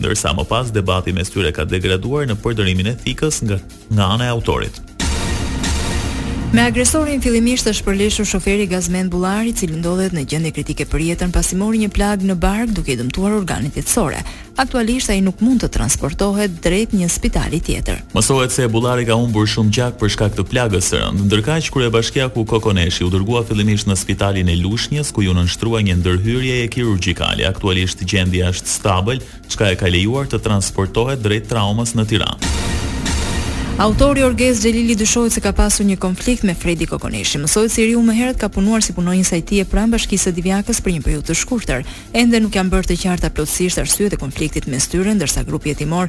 Ndërsa më pas debati mes tyre ka degraduar në përdorimin e thikës nga ana e autorit. Me agresorin fillimisht është përleshur shoferi Gazmend Bullari, i cili ndodhet në gjendje kritike për jetën pasi mori një plagë në bark duke i dëmtuar organet jetësore. Aktualisht ai nuk mund të transportohet drejt një spitali tjetër. Mësohet se Bullari ka humbur shumë gjak për shkak të plagës së rëndë. Ndërkaq, kryebashkiaku Kokoneshi u dërgua fillimisht në spitalin e Lushnjës, ku iu nënshtrua një ndërhyrjeje kirurgjikale. Aktualisht gjendja është stabël, çka e ka lejuar të transportohet drejt traumës në Tiranë. Autori Orges Xhelili dyshohet se ka pasur një konflikt me Fredi Kokoneshin. Mësohet se i riu më herët ka punuar si punonjës IT-je pranë bashkisë së Divjakës për një periudhë të shkurtër. Ende nuk janë bërë të qarta plotësisht arsyet e konfliktit mes tyre, ndërsa grupi hetimor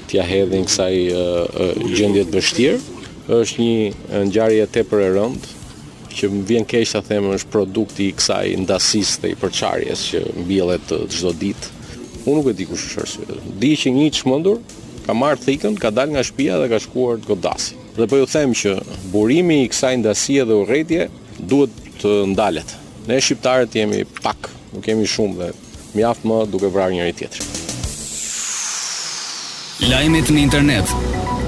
t'ia hedhin kësaj gjendje të vështirë. Është një ngjarje tepër e rëndë që më vjen keq ta them është produkti i kësaj ndasisë dhe i përçarjes që mbjellet çdo ditë. Unë nuk e di kush është arsyeja. Di që një i çmendur ka marrë thikën, ka dalë nga shtëpia dhe ka shkuar të godasi. Dhe po ju them që burimi i kësaj ndasie dhe urrejtje duhet të ndalet. Ne shqiptarët jemi pak, nuk jemi shumë dhe Mjaft më duke vrarë njëri tjetrin. Lajmet në internet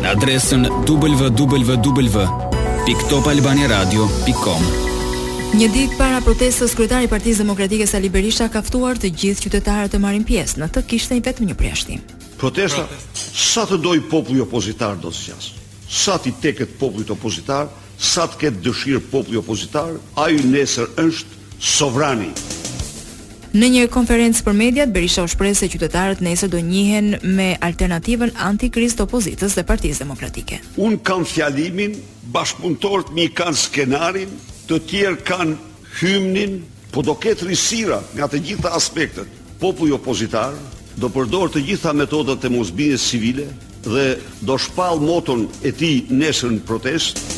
në adresën www.topalbaniaradio.com. Një ditë para protestës, kryetari i Partisë Demokratike Sali Berisha ka ftuar të gjithë qytetarët të marrin pjesë. Në të kishte vetëm një përjashtim. Protesta sa të dojë populli opozitar do të zgjasë. Sa t'i teket popullit opozitar, Sa të ketë dëshirë populli opozitar, ai nesër është sovrani. Në një konferencë për mediat, Berisha u shpreh se qytetarët nesër do njihen me alternativën antikrizë të opozitës dhe Partisë Demokratike. Unë kam fjalimin, bashkëpunëtorët e mi kanë skenarin, të tjerë kanë hymnin, po do ketë risira nga të gjitha aspektet. Populli opozitar do përdorë të gjitha metodat e mosbindjes civile dhe do shpallë moton e tij nesër në protestë.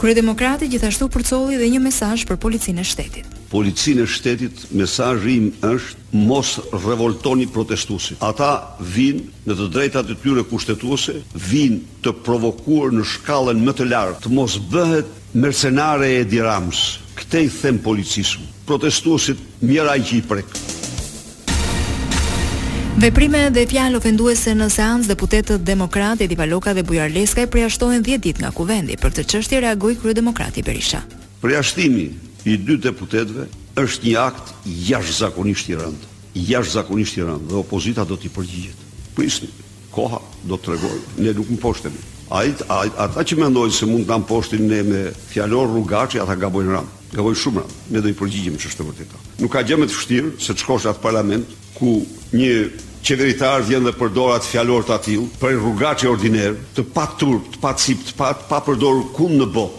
Kryedemokrati gjithashtu përcolli dhe një mesazh për Policinë e Shtetit. Policinë e Shtetit, mesazhi im është mos revoltoni protestuesit. Ata vijnë në të drejtat e tyre kushtetuese, vijnë të provokuar në shkallën më të lartë. Të mos bëhet Mercenare e Edi Ramës, këtë i them policisë unë. Protestuesit mjerë ai që i prek. Veprime dhe fjalë ofenduese në seancë deputetët demokratë Edi Paloka dhe Bujar Leskaj përjashtohen dhjetë ditë nga Kuvendi, për këtë çështje reagoi kryedemokrati Berisha. Përjashtimi i dy deputetëve është një akt jashtëzakonisht i rëndë, jashtëzakonisht i rëndë dhe opozita do t'i përgjigjet. Prisni. Koha do të tregojë. Ne nuk mposhtemi. Ai, ata që mendojnë se mund të na mposhtin ne me fjalor rrugaçi, ata gabojnë rëndë. Gabojnë shumë rëndë. Ne do i përgjigjemi siç është e vërteta. Nuk ka gjë më të vështirë se të shkosh në atë parlament ku një qeveritar vjen dhe përdor atë fjalor të atillë, prej rrugaçi ordiner, të paturp, të pacip, të pa papërdorur kund në botë.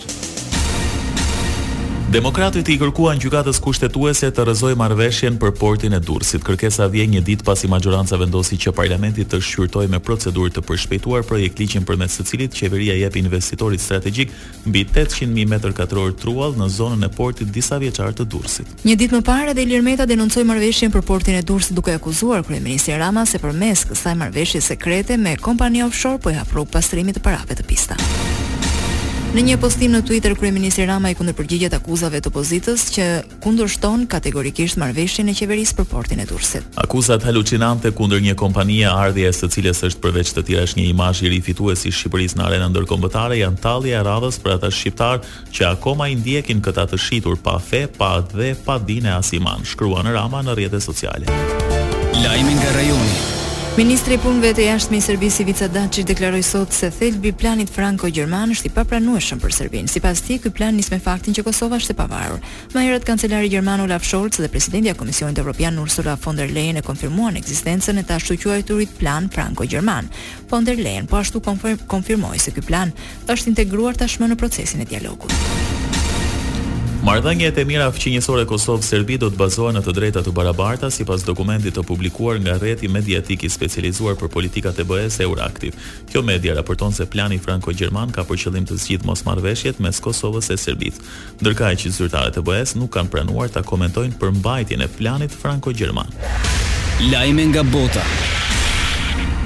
Demokratët i kërkuan Gjykatës Kushtetuese të rrëzojë marrëveshjen për portin e Durrësit. Kërkesa vjen një ditë pasi maxhoranca vendosi që Parlamenti të shqyrtojë me procedurë të përshpejtuar projektligjin përmes së cilit qeveria i jep investitorit strategjik mbi tetëqind mijë metër katrorë truall në zonën e portit disavjeçar të Durrësit. Një ditë më parë edhe Ilir Meta denoncoi marrëveshjen për portin e Durrësit duke akuzuar kryeministrin Rama se përmes kësaj marrëveshje sekrete me kompani offshore po i hap rrugë pastrimit të parave të pista. Në një postim në Twitter kryeministri Rama i kundërpërgjigjet akuzave të opozitës që kundërshton kategorikisht marrëveshjen e qeverisë për portin e Durrësit. Akuzat halucinante kundër një kompanie ardhja e së cilës është përveç të tjerash një imazh i ri fitues i Shqipërisë në arenën ndërkombëtare janë tallja e radhës për ata shqiptarë që akoma i ndjekin këta të shitur pa fe, pa atdhe, pa din e as iman, shkruan Rama në rrjetet sociale. Lajme nga rajoni. Ministri i Punëve të Jashtme i Serbisë Ivica Daçiç deklaroi sot se thelbi i planit franko-gjerman është i papranueshëm për Serbinë. Sipas tij, ky plan nis me faktin që Kosova është e pavarur. Më herët kancelari gjerman Olaf Scholz dhe presidentja e Komisionit Evropian Ursula von der Leyen e konfirmuan ekzistencën e të ashtuquajturit plan franko-gjerman. Von der Leyen po ashtu konfirmoi se ky plan është integruar tashmë në procesin e dialogut. Marrëdhëniet e mira fqinjësore Kosovë-Serbi do të bazohen në të drejta të barabarta, sipas dokumentit të publikuar nga rrjeti mediatik i specializuar për politikat e BE-së Euractiv. Kjo media raporton se plani franko-gjerman ka për qëllim të zgjidhë mosmarrëveshjet mes Kosovës e Serbisë. Ndërkaq, zyrtarët e BE-së nuk kanë pranuar ta komentojnë përmbajtjen e planit franko-gjerman. Lajme nga bota.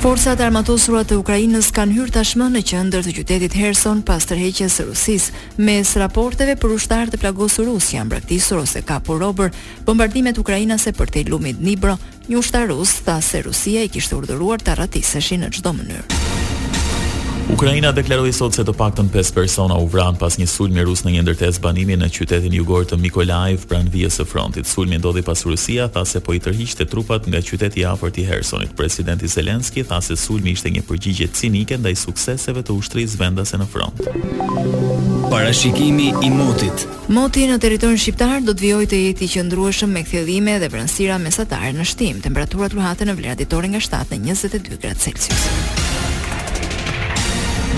Forcat e armatosura të Ukrainës kanë hyrë tashmë në qendër të qytetit Herson pas tërheqjes së Rusisë. Mes raporteve për ushtarë të plagosur rusë që janë braktisur ose kapur robër bombardimet ukrainase përtej lumit Dnipro Një ushtar rus tha se Rusia i kishte urdhëruar të arratiseshin në çdo mënyrë. Ukraina deklaroi sot se të paktën pesë persona u vranë pas një sulmi rus në një ndërtesë banimi në qytetin jugor të Mykolaiv pranë vijës së frontit. Sulmi ndodhi pasi Rusia tha se po i tërhiqte trupat nga qyteti i afërt i Hersonit. Presidenti Zelensky tha se sulmi ishte një përgjigje cinike ndaj sukseseve të ushtrisë vendase në front. Parashikimi i motit. Moti në territorin shqiptar do të vijojë të jetë i qëndrueshëm me kthjellime dhe vranësira mesatare në shtim. Temperaturat luhaten në vlera ditore nga 7 në 22 gradë Celsius.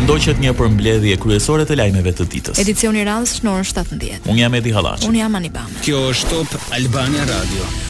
Ndoqët një përmbledhje kryesore të lajmeve të ditës. Edicioni i radhës në orën 17. Unë jam Edi Hallaçi. Unë jam Anibame. Kjo është Top Albania Radio.